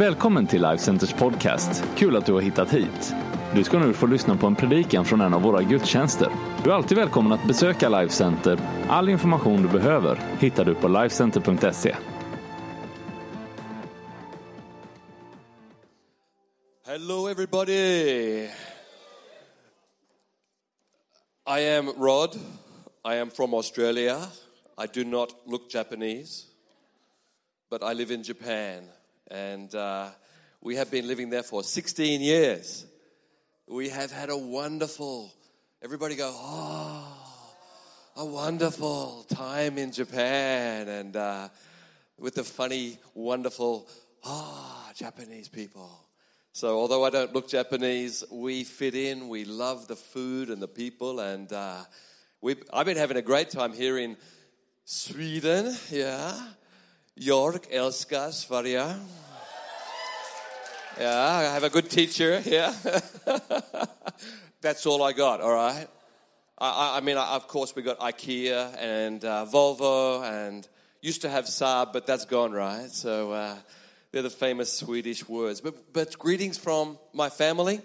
Välkommen till Life Centers podcast. Kul att du har hittat hit. Du ska nu få lyssna på en predikan från en av våra gudstjänster. Du är alltid välkommen att besöka Life Center. All information du behöver hittar du på lifecenter.se. Hello, everybody. I am Rod. I am from Australia. I do not look Japanese, but I live in Japan. And uh, we have been living there for 16 years. We have had a wonderful, everybody go, oh, a wonderful time in Japan. And uh, with the funny, wonderful, ah, Japanese people. So, although I don't look Japanese, we fit in. We love the food and the people, and uh, I've been having a great time here in Sweden. Yeah, York älskar Sverige. Yeah, I have a good teacher. Yeah, that's all I got. All right. I, I mean, of course, we got IKEA and uh, Volvo, and used to have Saab, but that's gone, right? So. Uh, they're the famous Swedish words. But, but greetings from my family.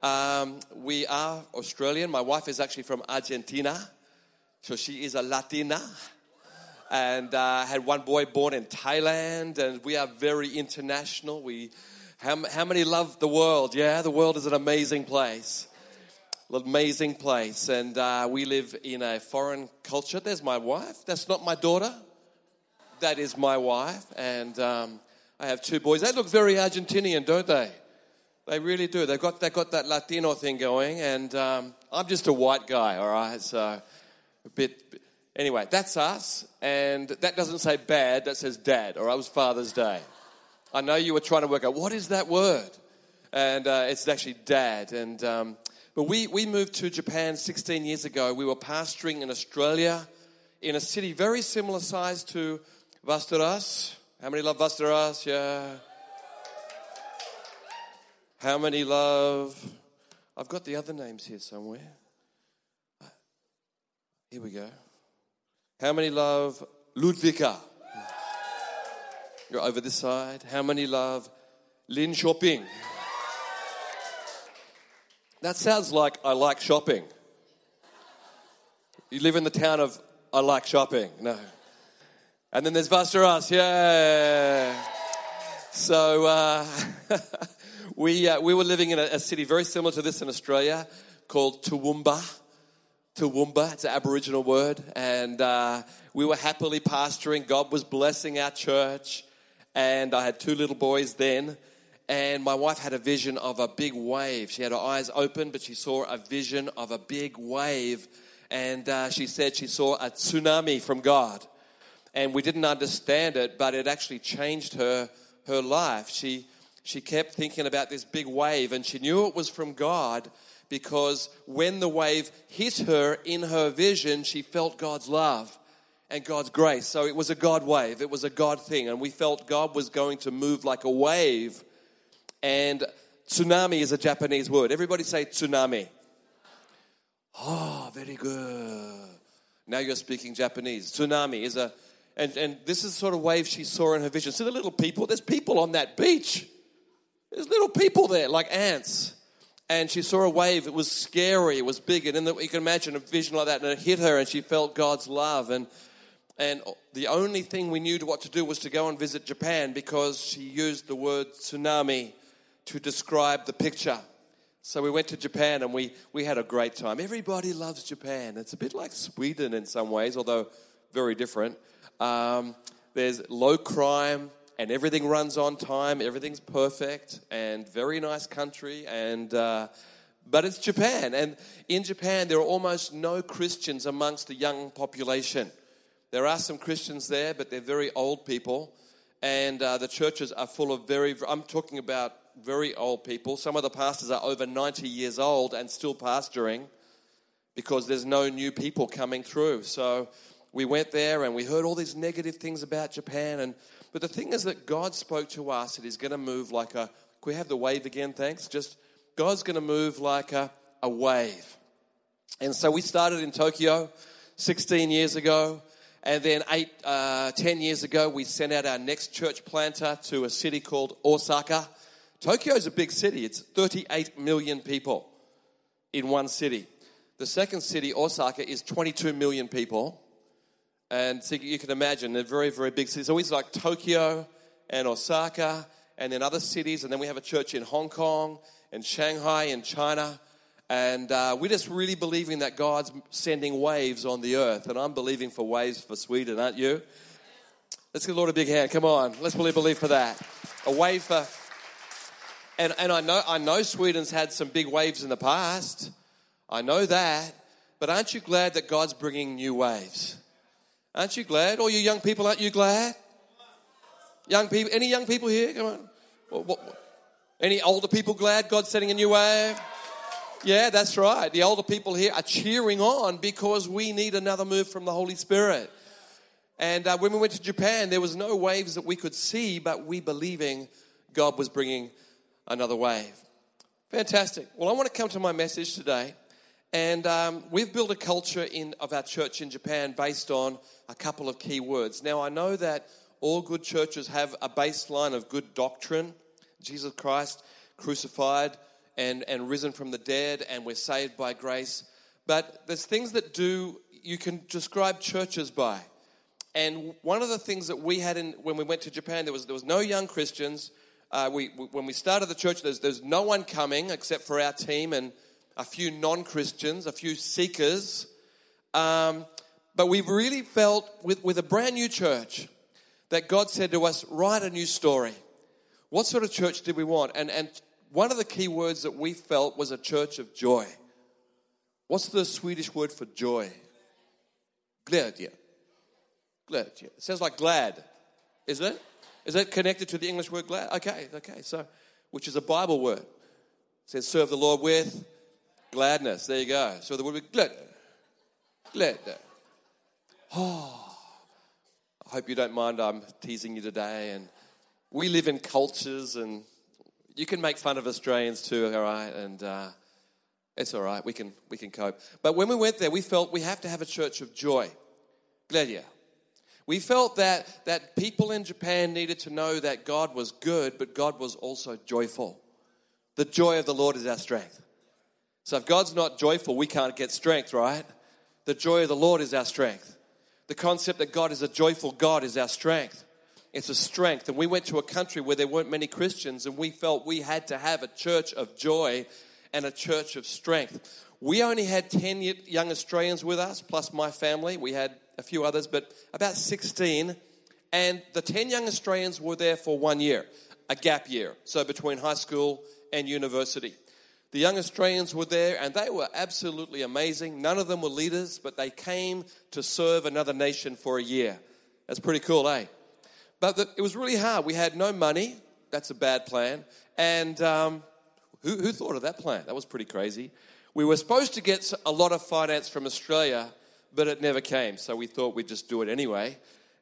Um, we are Australian. My wife is actually from Argentina, so she is a Latina. And uh, had one boy born in Thailand, and we are very international. We, how, how many love the world? Yeah, the world is an amazing place. Amazing place. And uh, we live in a foreign culture. There's my wife. That's not my daughter. That is my wife. And um, I have two boys. They look very Argentinian, don't they? They really do. They've got, they've got that Latino thing going, and um, I'm just a white guy, all right? So a bit. Anyway, that's us, and that doesn't say bad, that says dad, or I was Father's Day. I know you were trying to work out what is that word? And uh, it's actually dad. And, um, but we, we moved to Japan 16 years ago. We were pastoring in Australia in a city very similar size to Vasteras. How many love Vasteras? Yeah. How many love? I've got the other names here somewhere. Here we go. How many love Ludvika? You're over this side. How many love Linköping? That sounds like I like shopping. You live in the town of I like shopping. No. And then there's Vasteras, yeah. So uh, we, uh, we were living in a, a, city very similar to this in Australia called Toowoomba. Toowoomba, it's an Aboriginal word. And uh, we were happily pastoring. God was blessing our church. And I had two little boys then. And my wife had a vision of a big wave. She had her eyes open, but she saw a vision of a big wave. And uh, she said she saw a tsunami from God and we didn't understand it, but it actually changed her her life. She she kept thinking about this big wave, and she knew it was from God because when the wave hit her in her vision, she felt God's love and God's grace. So it was a God wave, it was a God thing, and we felt God was going to move like a wave. And tsunami is a Japanese word. Everybody say tsunami. Oh, very good. Now you're speaking Japanese. Tsunami is a and, and this is the sort of wave she saw in her vision. See the little people? There's people on that beach. There's little people there, like ants. And she saw a wave. It was scary. It was big. And the, you can imagine a vision like that. And it hit her, and she felt God's love. And, and the only thing we knew what to do was to go and visit Japan because she used the word tsunami to describe the picture. So we went to Japan and we, we had a great time. Everybody loves Japan. It's a bit like Sweden in some ways, although very different. Um, there's low crime, and everything runs on time. Everything's perfect, and very nice country. And uh, but it's Japan, and in Japan there are almost no Christians amongst the young population. There are some Christians there, but they're very old people, and uh, the churches are full of very. I'm talking about very old people. Some of the pastors are over 90 years old and still pastoring because there's no new people coming through. So we went there and we heard all these negative things about Japan. And but the thing is that God spoke to us that He's going to move like a. Can we have the wave again? Thanks. Just God's going to move like a, a wave. And so we started in Tokyo 16 years ago. And then eight, uh, ten years ago, we sent out our next church planter to a city called Osaka. Tokyo is a big city. It's 38 million people in one city. The second city, Osaka, is 22 million people. And so you can imagine, they're very, very big cities. Always like Tokyo and Osaka and then other cities. And then we have a church in Hong Kong and Shanghai and China. And uh, we're just really believing that God's sending waves on the earth. And I'm believing for waves for Sweden, aren't you? Let's give the Lord a big hand. Come on. Let's really believe for that. A wave for. And, and I, know, I know Sweden's had some big waves in the past. I know that. But aren't you glad that God's bringing new waves? Aren't you glad? All you young people, aren't you glad? Young people, any young people here? Come on. What, what, any older people glad God's setting a new wave? Yeah, that's right. The older people here are cheering on because we need another move from the Holy Spirit. And uh, when we went to Japan, there was no waves that we could see, but we believing God was bringing another wave. Fantastic. Well, I want to come to my message today. And um, we've built a culture in, of our church in Japan based on a couple of key words. Now, I know that all good churches have a baseline of good doctrine Jesus Christ crucified, and, and risen from the dead, and we're saved by grace. But there's things that do you can describe churches by. And one of the things that we had in, when we went to Japan, there was, there was no young Christians. Uh, we, when we started the church, there's, there's no one coming except for our team and a few non Christians, a few seekers. Um, but we really felt with, with a brand new church that God said to us, write a new story. What sort of church did we want? And, and one of the key words that we felt was a church of joy. What's the Swedish word for joy? Glädje. Glädje. It sounds like glad, isn't it? Is that connected to the English word glad? Okay, okay. So, which is a Bible word. It says, serve the Lord with gladness. There you go. So the word glad. Glad. Oh, I hope you don't mind I'm teasing you today. And we live in cultures and you can make fun of Australians too, all right? And uh, it's all right. We can we can cope. But when we went there, we felt we have to have a church of joy. Glädje. We felt that that people in Japan needed to know that God was good, but God was also joyful. The joy of the Lord is our strength. So if God's not joyful, we can't get strength, right? The joy of the Lord is our strength. The concept that God is a joyful God is our strength. It's a strength. And we went to a country where there weren't many Christians, and we felt we had to have a church of joy and a church of strength. We only had 10 young Australians with us, plus my family. We had a few others, but about 16. And the 10 young Australians were there for one year, a gap year. So between high school and university. The young Australians were there and they were absolutely amazing. None of them were leaders, but they came to serve another nation for a year. That's pretty cool, eh? But the, it was really hard. We had no money. That's a bad plan. And um, who, who thought of that plan? That was pretty crazy. We were supposed to get a lot of finance from Australia, but it never came. So we thought we'd just do it anyway.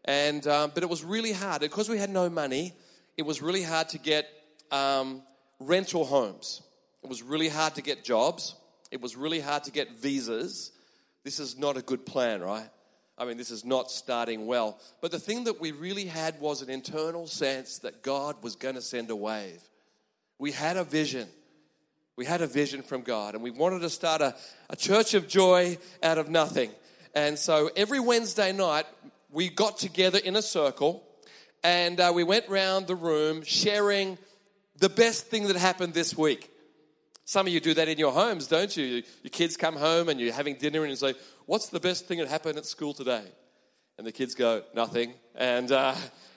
And, um, but it was really hard. Because we had no money, it was really hard to get um, rental homes. It was really hard to get jobs. It was really hard to get visas. This is not a good plan, right? I mean, this is not starting well. But the thing that we really had was an internal sense that God was going to send a wave. We had a vision. We had a vision from God, and we wanted to start a, a church of joy out of nothing. And so every Wednesday night, we got together in a circle and uh, we went round the room sharing the best thing that happened this week. Some of you do that in your homes, don't you? Your kids come home and you're having dinner and you say, What's the best thing that happened at school today? And the kids go, Nothing. And uh,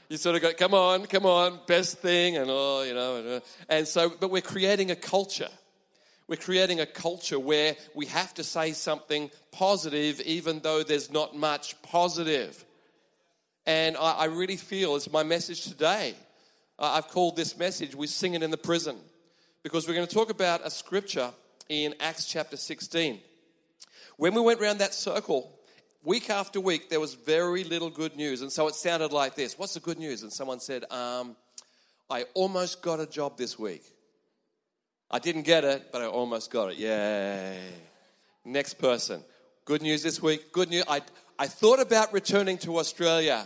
you sort of go, Come on, come on, best thing. And oh, you know. And, uh, and so, but we're creating a culture. We're creating a culture where we have to say something positive, even though there's not much positive. And I, I really feel it's my message today. I've called this message, We Sing It in the Prison because we're going to talk about a scripture in Acts chapter 16. When we went around that circle, week after week, there was very little good news. And so it sounded like this What's the good news? And someone said, um, I almost got a job this week. I didn't get it, but I almost got it. Yay. Next person. Good news this week. Good news. I, I thought about returning to Australia,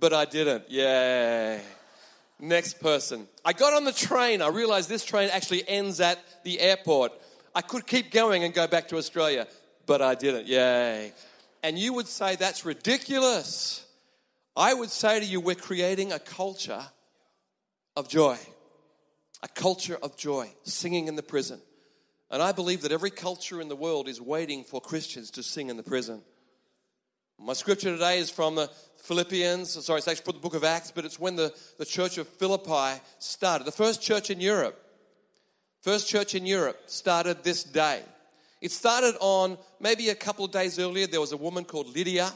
but I didn't. Yay. Next person. I got on the train. I realized this train actually ends at the airport. I could keep going and go back to Australia, but I didn't. Yay. And you would say that's ridiculous. I would say to you, we're creating a culture of joy. A culture of joy, singing in the prison. And I believe that every culture in the world is waiting for Christians to sing in the prison. My scripture today is from the Philippians, sorry, it's actually from the book of Acts, but it's when the, the church of Philippi started. The first church in Europe, first church in Europe started this day. It started on maybe a couple of days earlier. There was a woman called Lydia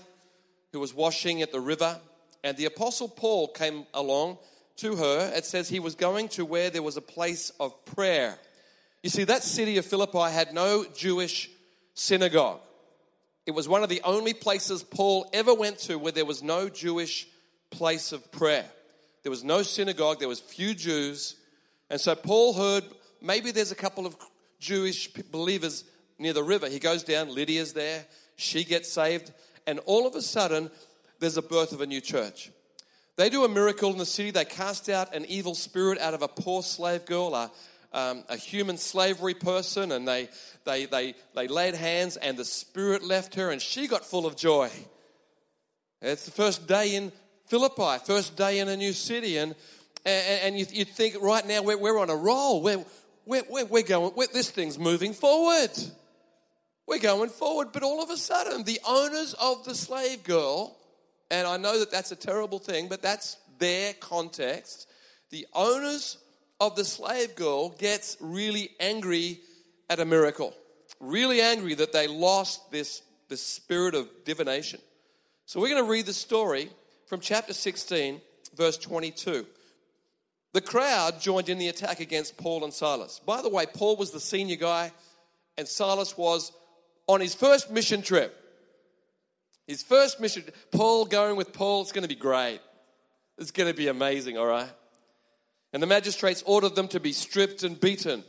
who was washing at the river, and the apostle Paul came along to her. It says he was going to where there was a place of prayer. You see, that city of Philippi had no Jewish synagogue. It was one of the only places Paul ever went to where there was no Jewish place of prayer. There was no synagogue, there was few Jews. And so Paul heard maybe there's a couple of Jewish believers near the river. He goes down, Lydia's there, she gets saved, and all of a sudden there's a birth of a new church. They do a miracle in the city. They cast out an evil spirit out of a poor slave girl, um, a human slavery person, and they, they, they, they laid hands, and the spirit left her, and she got full of joy. It's the first day in Philippi, first day in a new city, and, and, and you, you think right now we're, we're on a roll. We're, we're, we're, we're going, we're, this thing's moving forward. We're going forward, but all of a sudden, the owners of the slave girl, and I know that that's a terrible thing, but that's their context. The owners of the slave girl gets really angry at a miracle. Really angry that they lost this, this spirit of divination. So we're going to read the story from chapter 16, verse 22. The crowd joined in the attack against Paul and Silas. By the way, Paul was the senior guy, and Silas was on his first mission trip. His first mission, Paul going with Paul, it's going to be great. It's going to be amazing, all right? And the magistrates ordered them to be stripped and beaten.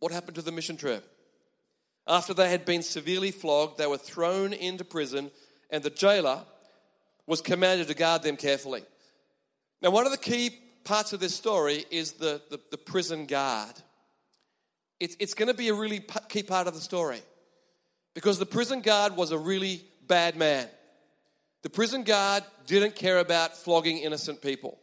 What happened to the mission trip? After they had been severely flogged, they were thrown into prison, and the jailer was commanded to guard them carefully. Now, one of the key parts of this story is the, the, the prison guard. It's, it's going to be a really key part of the story because the prison guard was a really bad man. The prison guard didn't care about flogging innocent people.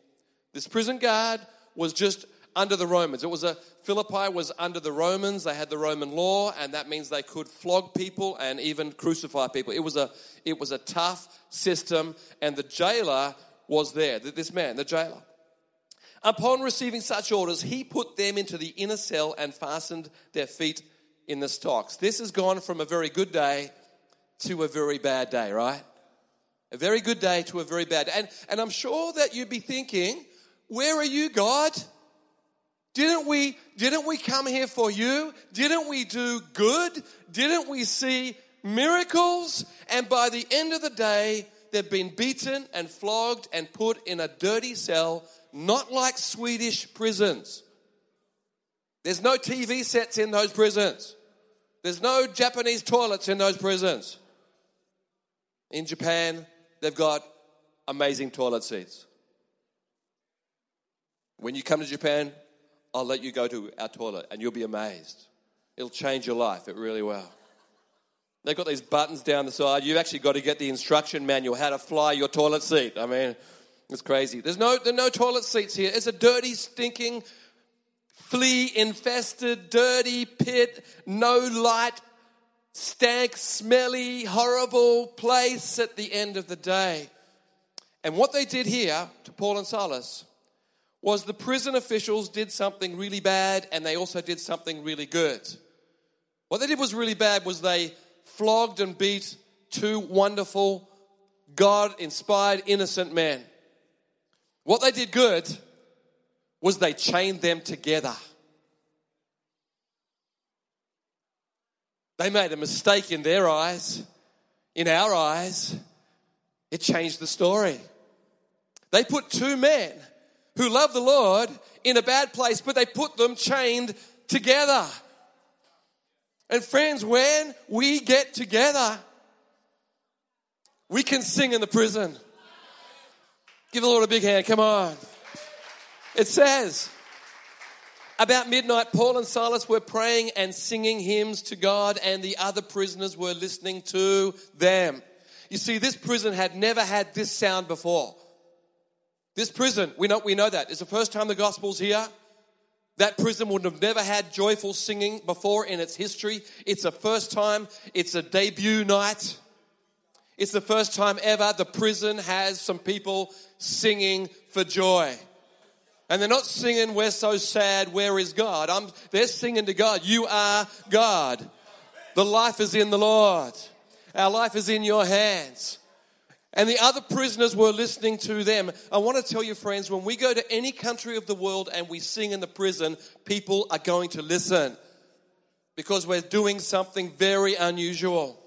This prison guard was just under the Romans. It was a Philippi was under the Romans. They had the Roman law, and that means they could flog people and even crucify people. It was a it was a tough system, and the jailer was there. This man, the jailer. Upon receiving such orders, he put them into the inner cell and fastened their feet in the stocks. This has gone from a very good day to a very bad day, right? A very good day to a very bad day. And, and I'm sure that you'd be thinking, where are you, God? Didn't we, didn't we come here for you? Didn't we do good? Didn't we see miracles? And by the end of the day, they've been beaten and flogged and put in a dirty cell, not like Swedish prisons. There's no TV sets in those prisons. There's no Japanese toilets in those prisons. In Japan, they've got amazing toilet seats. When you come to Japan, I'll let you go to our toilet and you'll be amazed. It'll change your life, it really will. They've got these buttons down the side. You've actually got to get the instruction manual how to fly your toilet seat. I mean, it's crazy. There's no, there no toilet seats here. It's a dirty, stinking, flea infested, dirty pit, no light, stank, smelly, horrible place at the end of the day. And what they did here to Paul and Silas was the prison officials did something really bad and they also did something really good. What they did was really bad was they flogged and beat two wonderful, God inspired, innocent men. What they did good was they chained them together. They made a mistake in their eyes, in our eyes. It changed the story. They put two men who love the Lord in a bad place, but they put them chained together. And friends, when we get together, We can sing in the prison. Give the Lord a big hand. Come on. It says, about midnight, Paul and Silas were praying and singing hymns to God, and the other prisoners were listening to them. You see, this prison had never had this sound before. This prison, we know, we know that. It's the first time the gospel's here. That prison would have never had joyful singing before in its history. It's a first time, it's a debut night. It's the first time ever the prison has some people singing for joy. And they're not singing, We're so sad, where is God? I'm, they're singing to God, You are God. The life is in the Lord. Our life is in your hands. And the other prisoners were listening to them. I want to tell you, friends, when we go to any country of the world and we sing in the prison, people are going to listen because we're doing something very unusual.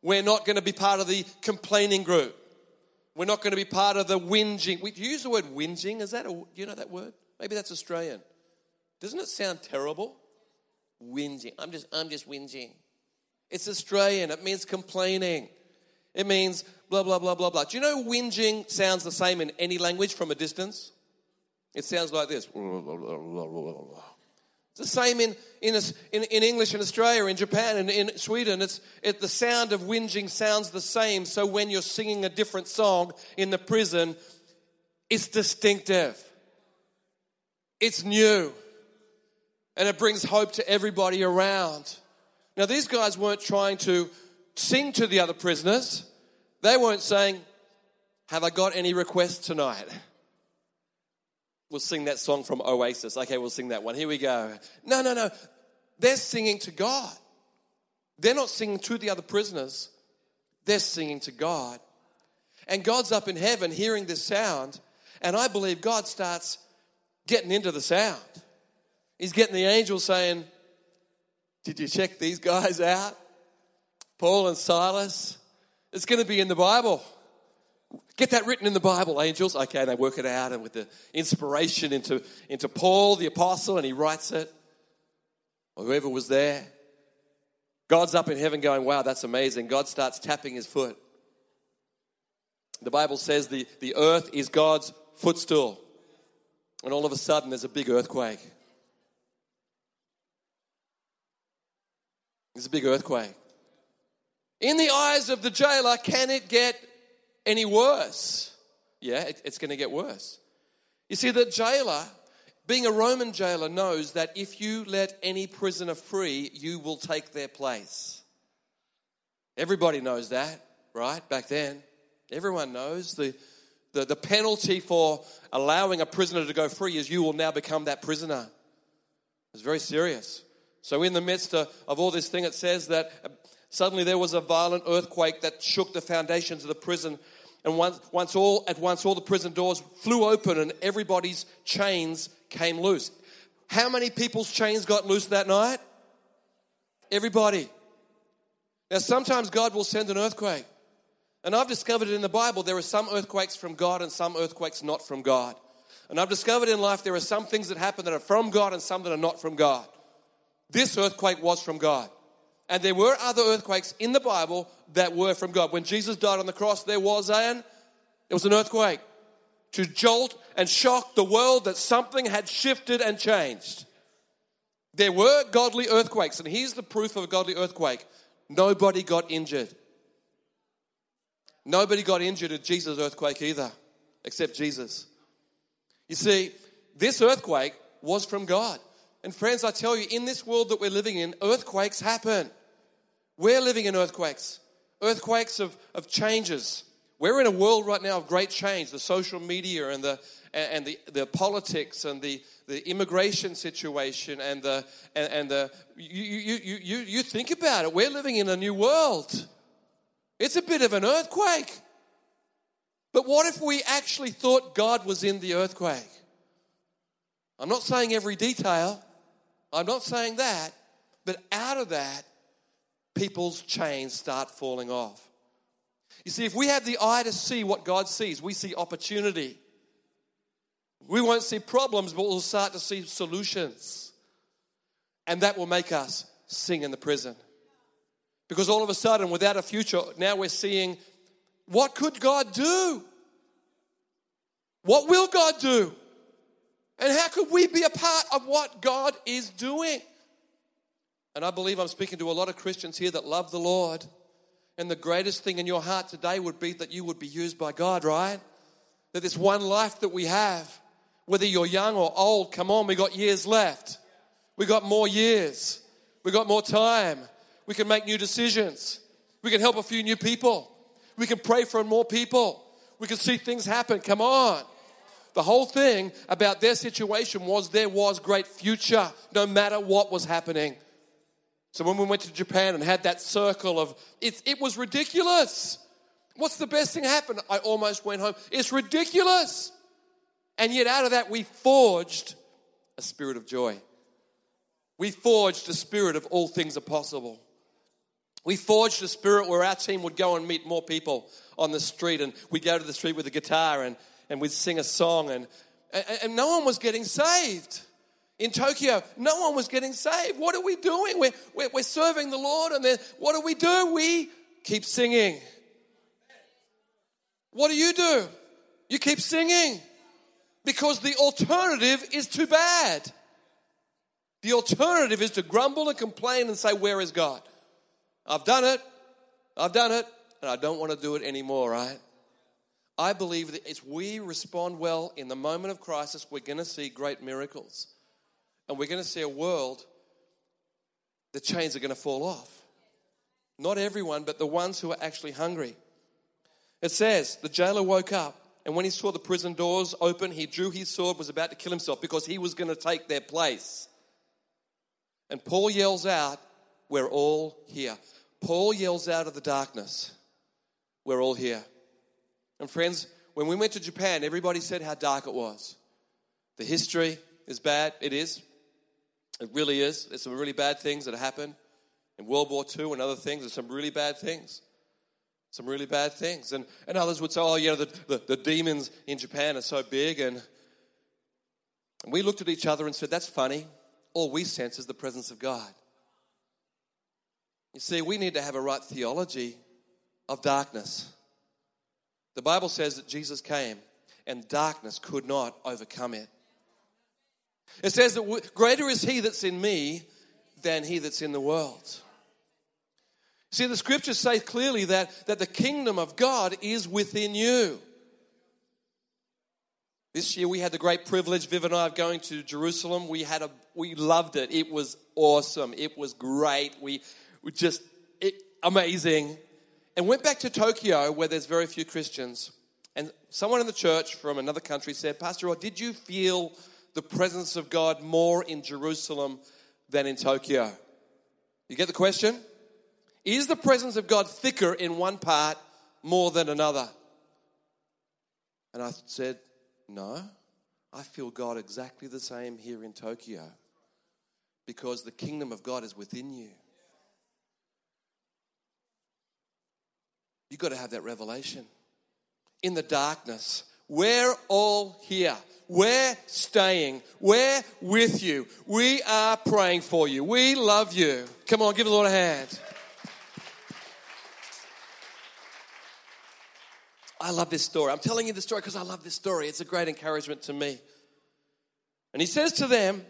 We're not going to be part of the complaining group. We're not going to be part of the whinging. We use the word whinging. Is that a, you know that word? Maybe that's Australian. Doesn't it sound terrible? Whinging. I'm just, I'm just whinging. It's Australian. It means complaining. It means blah, blah, blah, blah, blah. Do you know whinging sounds the same in any language from a distance? It sounds like this. It's the same in, in, in, in English in Australia, in Japan, and in Sweden. It's, it, the sound of whinging sounds the same. So when you're singing a different song in the prison, it's distinctive, it's new, and it brings hope to everybody around. Now, these guys weren't trying to sing to the other prisoners, they weren't saying, Have I got any requests tonight? We'll sing that song from Oasis. Okay, we'll sing that one. Here we go. No, no, no. They're singing to God. They're not singing to the other prisoners, they're singing to God. And God's up in heaven hearing this sound, and I believe God starts getting into the sound. He's getting the angels saying, Did you check these guys out? Paul and Silas. It's going to be in the Bible. Get that written in the Bible, angels. Okay, they work it out and with the inspiration into, into Paul, the apostle, and he writes it. Or whoever was there. God's up in heaven going, wow, that's amazing. God starts tapping his foot. The Bible says the, the earth is God's footstool. And all of a sudden, there's a big earthquake. There's a big earthquake. In the eyes of the jailer, can it get any worse. Yeah, it, it's going to get worse. You see, the jailer, being a Roman jailer, knows that if you let any prisoner free, you will take their place. Everybody knows that, right? Back then. Everyone knows the, the, the penalty for allowing a prisoner to go free is you will now become that prisoner. It's very serious. So, in the midst of, of all this thing, it says that suddenly there was a violent earthquake that shook the foundations of the prison and once, once all, at once, all the prison doors flew open and everybody's chains came loose. How many people's chains got loose that night? Everybody. Now, sometimes God will send an earthquake. And I've discovered in the Bible there are some earthquakes from God and some earthquakes not from God. And I've discovered in life there are some things that happen that are from God and some that are not from God. This earthquake was from God. And there were other earthquakes in the Bible that were from God. When Jesus died on the cross, there was an it was an earthquake to jolt and shock the world that something had shifted and changed. There were godly earthquakes, and here's the proof of a godly earthquake. Nobody got injured. Nobody got injured at Jesus' earthquake either, except Jesus. You see, this earthquake was from God. And friends, I tell you, in this world that we're living in, earthquakes happen. We're living in earthquakes, earthquakes of, of changes. We're in a world right now of great change the social media and the, and the, the politics and the, the immigration situation and the, and, and the you, you, you, you, you think about it, we're living in a new world. It's a bit of an earthquake. But what if we actually thought God was in the earthquake? I'm not saying every detail, I'm not saying that, but out of that, people's chains start falling off. You see, if we have the eye to see what God sees, we see opportunity. We won't see problems, but we'll start to see solutions. And that will make us sing in the prison. Because all of a sudden, without a future, now we're seeing What could God do? What will God do? And how could we be a part of what God is doing? And I believe I'm speaking to a lot of Christians here that love the Lord. And the greatest thing in your heart today would be that you would be used by God, right? That this one life that we have, whether you're young or old, come on, we got years left. We got more years. We got more time. We can make new decisions. We can help a few new people. We can pray for more people. We can see things happen. Come on. The whole thing about their situation was there was great future no matter what was happening. So when we went to Japan and had that circle of it, it was ridiculous. What's the best thing happened? I almost went home. It's ridiculous. And yet, out of that, we forged a spirit of joy. We forged a spirit of all things are possible. We forged a spirit where our team would go and meet more people on the street, and we'd go to the street with a guitar and, and we'd sing a song, and, and, and no one was getting saved. In Tokyo, no one was getting saved. What are we doing? We're, we're, we're serving the Lord, and then what do we do? We keep singing. What do you do? You keep singing because the alternative is too bad. The alternative is to grumble and complain and say, Where is God? I've done it. I've done it. And I don't want to do it anymore, right? I believe that as we respond well in the moment of crisis, we're going to see great miracles. And we're going to see a world, the chains are going to fall off. Not everyone, but the ones who are actually hungry. It says, the jailer woke up, and when he saw the prison doors open, he drew his sword, was about to kill himself because he was going to take their place. And Paul yells out, We're all here. Paul yells out of the darkness, We're all here. And friends, when we went to Japan, everybody said how dark it was. The history is bad. It is. It really is. There's some really bad things that happened in World War II and other things. There's some really bad things. Some really bad things. And, and others would say, oh, you know, the, the, the demons in Japan are so big. And, and we looked at each other and said, that's funny. All we sense is the presence of God. You see, we need to have a right theology of darkness. The Bible says that Jesus came and darkness could not overcome it. It says that greater is he that's in me than he that's in the world. See, the scriptures say clearly that, that the kingdom of God is within you. This year we had the great privilege, Viv and I, of going to Jerusalem. We had a, we loved it. It was awesome. It was great. We, we just, it, amazing. And went back to Tokyo where there's very few Christians. And someone in the church from another country said, Pastor Rod, did you feel the presence of God more in Jerusalem than in Tokyo? You get the question? Is the presence of God thicker in one part more than another? And I said, No. I feel God exactly the same here in Tokyo because the kingdom of God is within you. You've got to have that revelation. In the darkness, we're all here. We're staying. We're with you. We are praying for you. We love you. Come on, give the Lord a hand. I love this story. I'm telling you the story because I love this story. It's a great encouragement to me. And he says to them,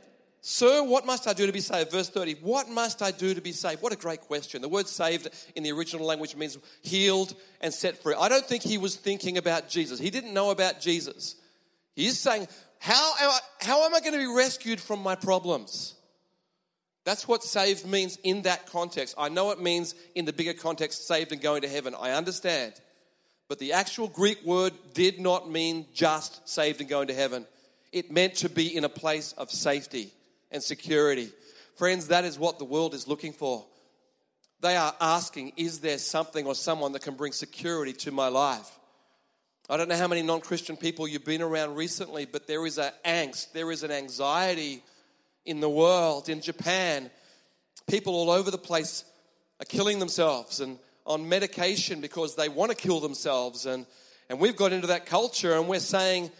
Sir, what must I do to be saved? Verse 30. What must I do to be saved? What a great question. The word saved in the original language means healed and set free. I don't think he was thinking about Jesus. He didn't know about Jesus. He's saying, How am I, how am I going to be rescued from my problems? That's what saved means in that context. I know it means in the bigger context, saved and going to heaven. I understand. But the actual Greek word did not mean just saved and going to heaven. It meant to be in a place of safety and security. Friends, that is what the world is looking for. They are asking, is there something or someone that can bring security to my life? I don't know how many non Christian people you've been around recently, but there is an angst, there is an anxiety in the world. In Japan, people all over the place are killing themselves and on medication because they want to kill themselves. And, and we've got into that culture and we're saying,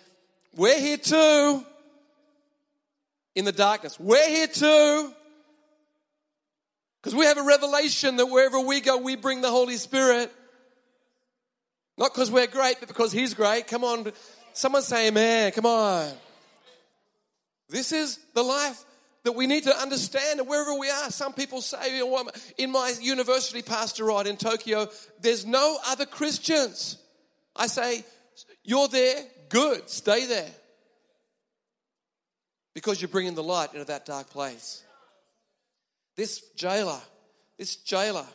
we're here too in the darkness. We're here too. Because we have a revelation that wherever we go, we bring the Holy Spirit. Not because we're great, but because He's great. Come on. Someone say amen. Come on. This is the life that we need to understand and wherever we are. Some people say, you know, in my university pastorate in Tokyo, there's no other Christians. I say, you're there, good, stay there. Because you're bringing the light into that dark place. This jailer, this jailer,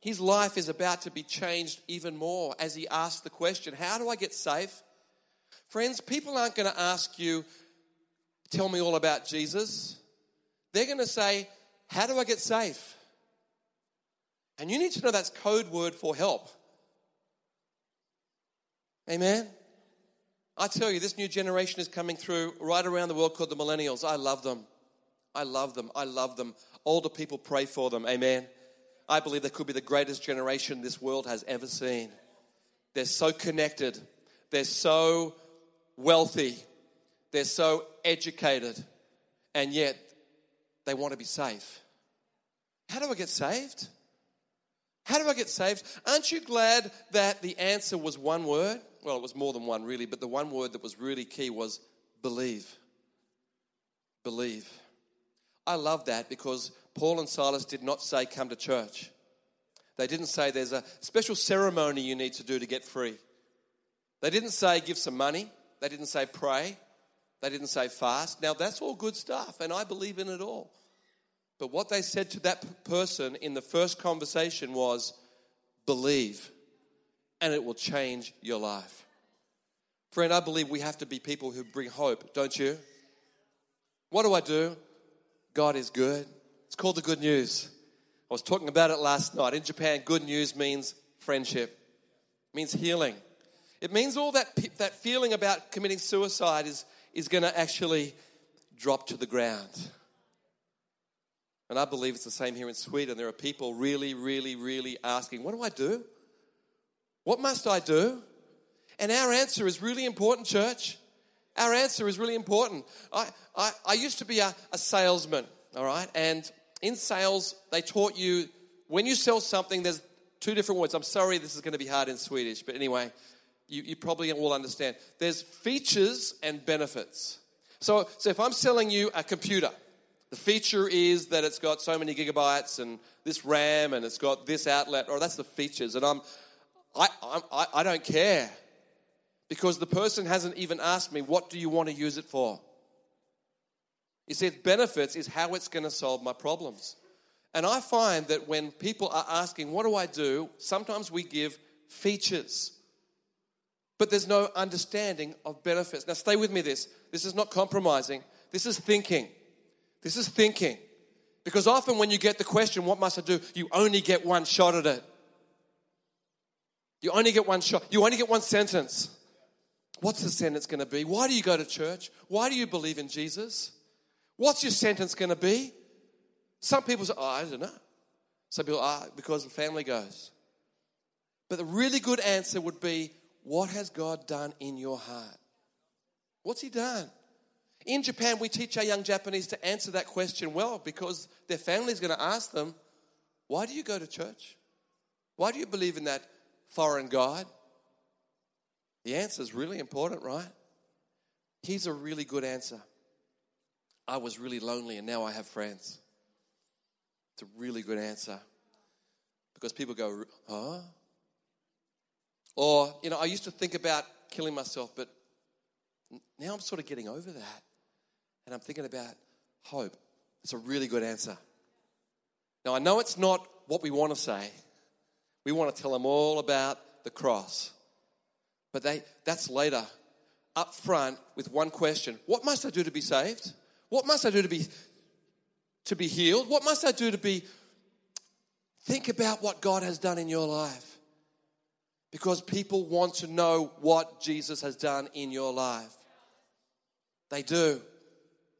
his life is about to be changed even more as he asks the question How do I get safe? Friends, people aren't going to ask you, Tell me all about Jesus. They're going to say, How do I get safe? And you need to know that's code word for help. Amen? I tell you, this new generation is coming through right around the world called the millennials. I love them. I love them. I love them. Older people pray for them. Amen. I believe they could be the greatest generation this world has ever seen. They're so connected, they're so wealthy, they're so educated, and yet they want to be safe. How do I get saved? How do I get saved? Aren't you glad that the answer was one word? Well, it was more than one, really, but the one word that was really key was believe. Believe. I love that because Paul and Silas did not say, Come to church. They didn't say there's a special ceremony you need to do to get free. They didn't say give some money. They didn't say pray. They didn't say fast. Now, that's all good stuff, and I believe in it all. But what they said to that person in the first conversation was believe, and it will change your life. Friend, I believe we have to be people who bring hope, don't you? What do I do? God is good. It's called the good news. I was talking about it last night. In Japan, good news means friendship, it means healing. It means all that, that feeling about committing suicide is, is going to actually drop to the ground. And I believe it's the same here in Sweden. There are people really, really, really asking, What do I do? What must I do? And our answer is really important, church. Our answer is really important. I, I, I used to be a, a salesman, all right? And in sales, they taught you when you sell something, there's two different words. I'm sorry, this is going to be hard in Swedish, but anyway, you, you probably will understand. There's features and benefits. So, so if I'm selling you a computer, the feature is that it's got so many gigabytes and this RAM and it's got this outlet, or that's the features. And I'm, I, I, I don't care because the person hasn't even asked me, what do you want to use it for? You see, benefits is how it's going to solve my problems. And I find that when people are asking, what do I do? Sometimes we give features, but there's no understanding of benefits. Now, stay with me this. This is not compromising, this is thinking. This is thinking. Because often when you get the question, what must I do? You only get one shot at it. You only get one shot. You only get one sentence. What's the sentence going to be? Why do you go to church? Why do you believe in Jesus? What's your sentence going to be? Some people say, oh, I don't know. Some people, ah, oh, because the family goes. But the really good answer would be, what has God done in your heart? What's He done? In Japan, we teach our young Japanese to answer that question well because their family is going to ask them, Why do you go to church? Why do you believe in that foreign God? The answer is really important, right? Here's a really good answer. I was really lonely and now I have friends. It's a really good answer. Because people go, huh? Or, you know, I used to think about killing myself, but now I'm sort of getting over that. And I'm thinking about hope. It's a really good answer. Now, I know it's not what we want to say. We want to tell them all about the cross. But they, that's later, up front with one question What must I do to be saved? What must I do to be, to be healed? What must I do to be. Think about what God has done in your life. Because people want to know what Jesus has done in your life. They do.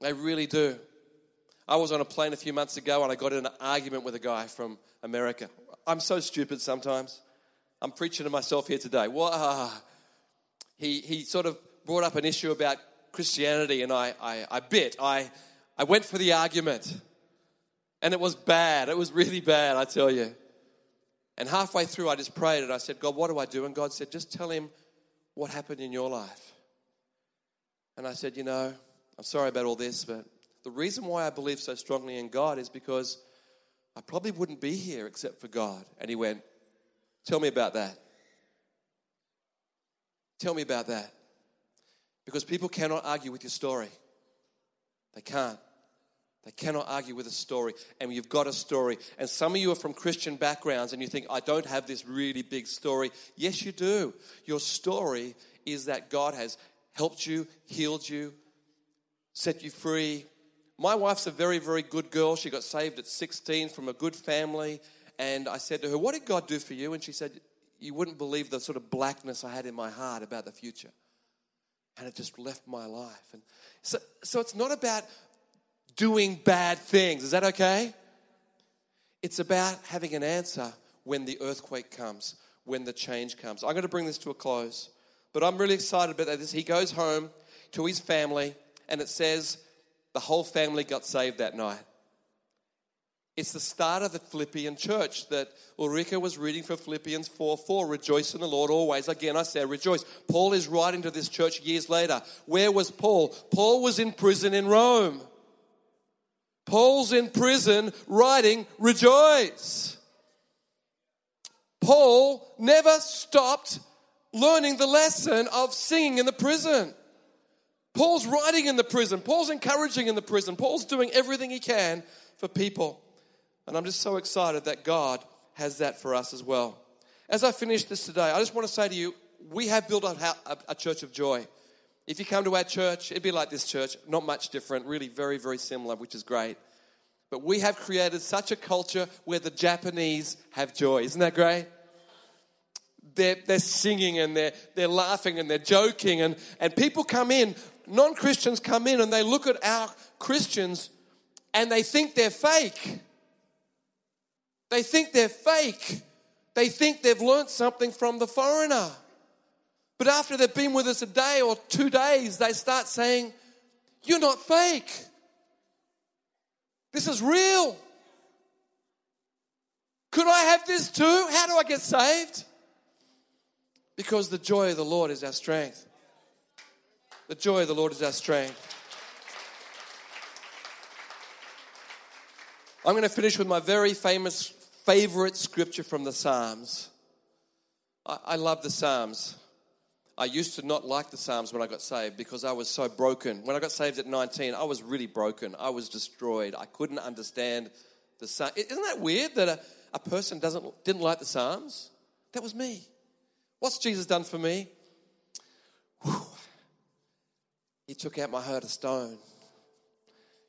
They really do. I was on a plane a few months ago and I got in an argument with a guy from America. I'm so stupid sometimes. I'm preaching to myself here today. Wow. Ah. He, he sort of brought up an issue about Christianity and I, I, I bit. I, I went for the argument. And it was bad. It was really bad, I tell you. And halfway through, I just prayed and I said, God, what do I do? And God said, just tell him what happened in your life. And I said, You know, I'm sorry about all this, but the reason why I believe so strongly in God is because I probably wouldn't be here except for God. And he went, Tell me about that. Tell me about that. Because people cannot argue with your story. They can't. They cannot argue with a story. And you've got a story. And some of you are from Christian backgrounds and you think, I don't have this really big story. Yes, you do. Your story is that God has helped you, healed you, set you free. My wife's a very, very good girl. She got saved at 16 from a good family. And I said to her, What did God do for you? And she said, You wouldn't believe the sort of blackness I had in my heart about the future. And it just left my life. And so, so it's not about doing bad things. Is that okay? It's about having an answer when the earthquake comes, when the change comes. I'm going to bring this to a close, but I'm really excited about this. He goes home to his family, and it says the whole family got saved that night. It's the start of the Philippian church that Ulrika was reading for Philippians 4 4. Rejoice in the Lord always. Again, I say rejoice. Paul is writing to this church years later. Where was Paul? Paul was in prison in Rome. Paul's in prison writing, rejoice. Paul never stopped learning the lesson of singing in the prison. Paul's writing in the prison. Paul's encouraging in the prison. Paul's doing everything he can for people. And I'm just so excited that God has that for us as well. As I finish this today, I just want to say to you, we have built a, a, church of joy. If you come to our church, it'd be like this church, not much different, really very, very similar, which is great. But we have created such a culture where the Japanese have joy. Isn't that great? They're, they're singing and they're, they're laughing and they're joking, and, and people come in, non Christians come in, and they look at our Christians and they think they're fake. They think they're fake. They think they've learnt something from the foreigner. But after they've been with us a day or two days, they start saying, You're not fake. This is real. Could I have this too? How do I get saved? Because the joy of the Lord is our strength. The joy of the Lord is our strength. I'm going to finish with my very famous favorite scripture from the Psalms. I, I love the Psalms. I used to not like the Psalms when I got saved because I was so broken. When I got saved at 19, I was really broken. I was destroyed. I couldn't understand the Psalms. Isn't that weird that a, a person doesn't, didn't like the Psalms? That was me. What's Jesus done for me? He took out my heart of stone,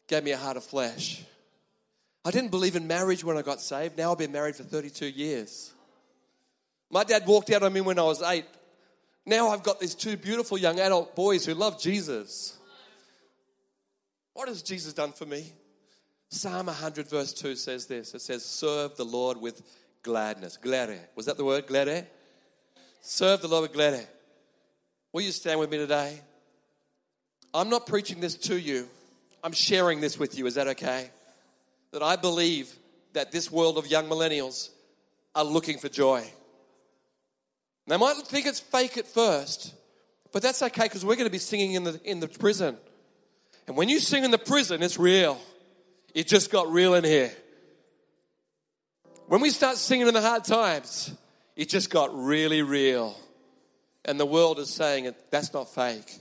gave me a heart of flesh. I didn't believe in marriage when I got saved. Now I've been married for 32 years. My dad walked out on me when I was eight. Now I've got these two beautiful young adult boys who love Jesus. What has Jesus done for me? Psalm 100, verse 2 says this it says, Serve the Lord with gladness. Glere. Was that the word? Glere? Serve the Lord with glere. Will you stand with me today? I'm not preaching this to you, I'm sharing this with you. Is that okay? That I believe that this world of young millennials are looking for joy. They might think it's fake at first, but that's okay because we're going to be singing in the, in the prison. And when you sing in the prison, it's real. It just got real in here. When we start singing in the hard times, it just got really real. And the world is saying that's not fake.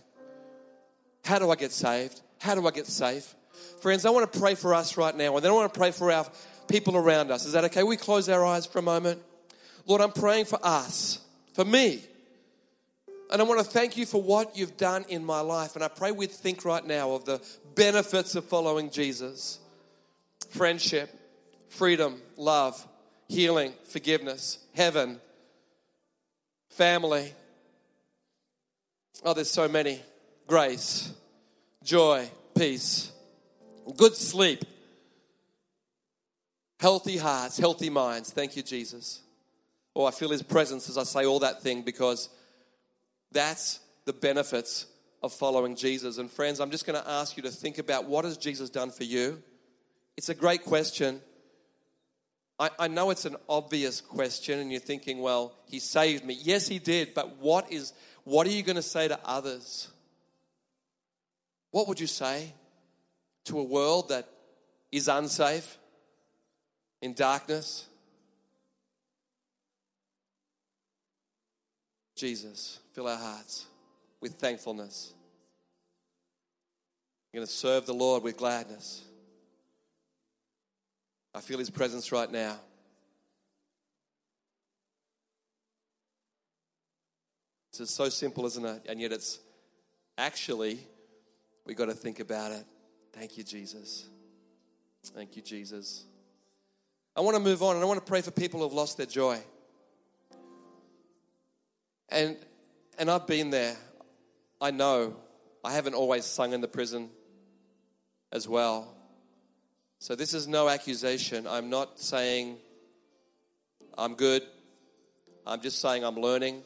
How do I get saved? How do I get safe? Friends, I want to pray for us right now, and then I want to pray for our people around us. Is that okay? We close our eyes for a moment. Lord, I'm praying for us for me. And I want to thank you for what you've done in my life. And I pray we'd think right now of the benefits of following Jesus friendship, freedom, love, healing, forgiveness, heaven, family. Oh, there's so many. Grace, joy, peace, good sleep, healthy hearts, healthy minds. Thank you, Jesus. Oh, I feel his presence as I say all that thing because that's the benefits of following Jesus. And friends, I'm just going to ask you to think about what has Jesus done for you? It's a great question. I, I know it's an obvious question, and you're thinking, well, he saved me. Yes, he did, but what is what are you going to say to others? What would you say to a world that is unsafe, in darkness? Jesus, fill our hearts with thankfulness. We're going to serve the Lord with gladness. I feel His presence right now. It's so simple, isn't it? And yet it's actually, we got to think about it. Thank you, Jesus. Thank you, Jesus. I want to move on and I want to pray for people who have lost their joy. And and I've been there. I know. I haven't always sung in the prison as well. So this is no accusation. I'm not saying I'm good. I'm just saying I'm learning.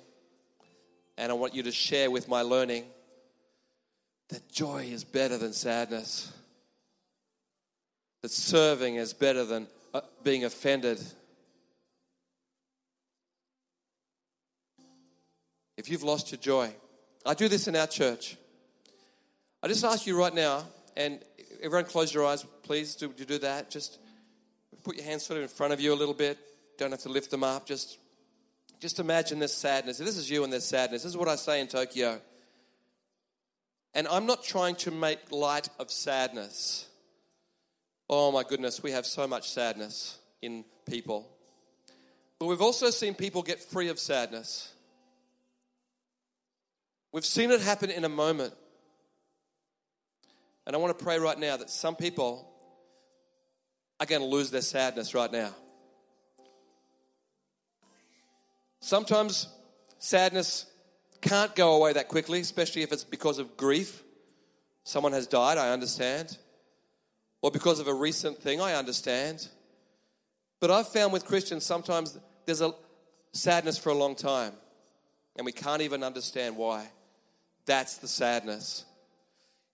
And I want you to share with my learning that joy is better than sadness, that serving is better than uh, being offended. If you've lost your joy, I do this in our church. I just ask you right now, and everyone close your eyes, please. Do you do that? Just put your hands sort of in front of you a little bit. Don't have to lift them up. Just just imagine this sadness. If This is you and this sadness. This is what I say in Tokyo. And I'm not trying to make light of sadness. Oh my goodness, we have so much sadness in people. But we've also seen people get free of sadness. We've seen it happen in a moment. And I want to pray right now that some people are going to lose their sadness right now. Sometimes sadness can't go away that quickly, especially if it's because of grief. Someone has died, I understand. Or because of a recent thing, I understand. But I've found with Christians sometimes there's a sadness for a long time, and we can't even understand why. That's the sadness.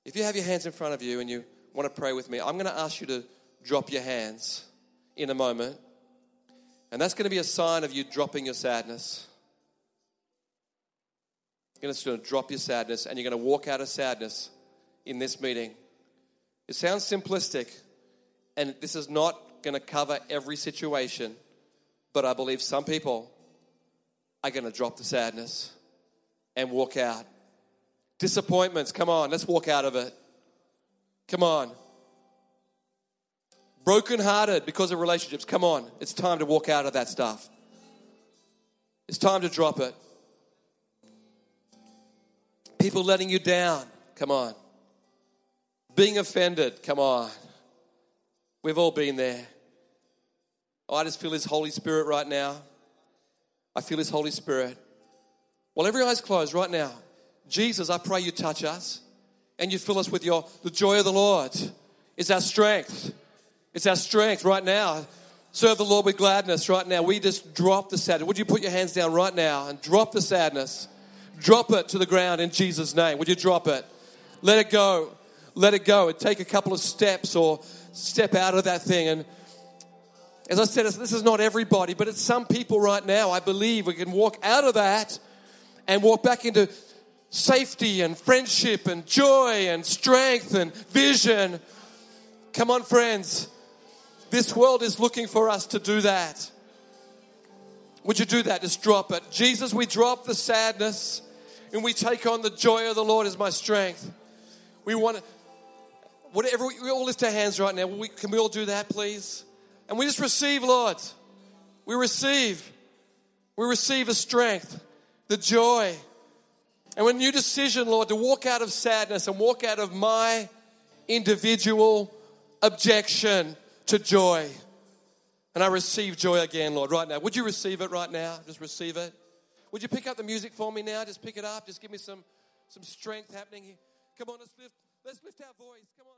If you have your hands in front of you and you want to pray with me, I'm going to ask you to drop your hands in a moment. And that's going to be a sign of you dropping your sadness. You're just going to drop your sadness and you're going to walk out of sadness in this meeting. It sounds simplistic, and this is not going to cover every situation, but I believe some people are going to drop the sadness and walk out. Disappointments, come on, let's walk out of it. Come on brokenhearted because of relationships. Come on, it's time to walk out of that stuff. It's time to drop it. People letting you down. Come on. Being offended. Come on. We've all been there. Oh, I just feel His Holy Spirit right now. I feel His Holy Spirit. Well, every eye's closed right now. Jesus, I pray you touch us and you fill us with your the joy of the Lord. Is our strength. It's our strength right now. Serve the Lord with gladness right now. We just drop the sadness. Would you put your hands down right now and drop the sadness? Drop it to the ground in Jesus' name. Would you drop it? Let it go. Let it go. And take a couple of steps or step out of that thing. And as I said, this is not everybody, but it's some people right now. I believe we can walk out of that and walk back into safety and friendship and joy and strength and vision. Come on, friends. This world is looking for us to do that. Would you do that? Just drop it. Jesus, we drop the sadness and we take on the joy of the Lord as my strength. We want to, whatever, we all lift our hands right now. We, can we all do that, please? And we just receive, Lord. We receive. We receive the strength, the joy. And a new decision, Lord, to walk out of sadness and walk out of my individual objection to joy. And I receive joy again, Lord, right now. Would you receive it right now? Just receive it. Would you pick up the music for me now? Just pick it up. Just give me some, some strength happening here. Come on, let's lift, let's lift our voice. Come on.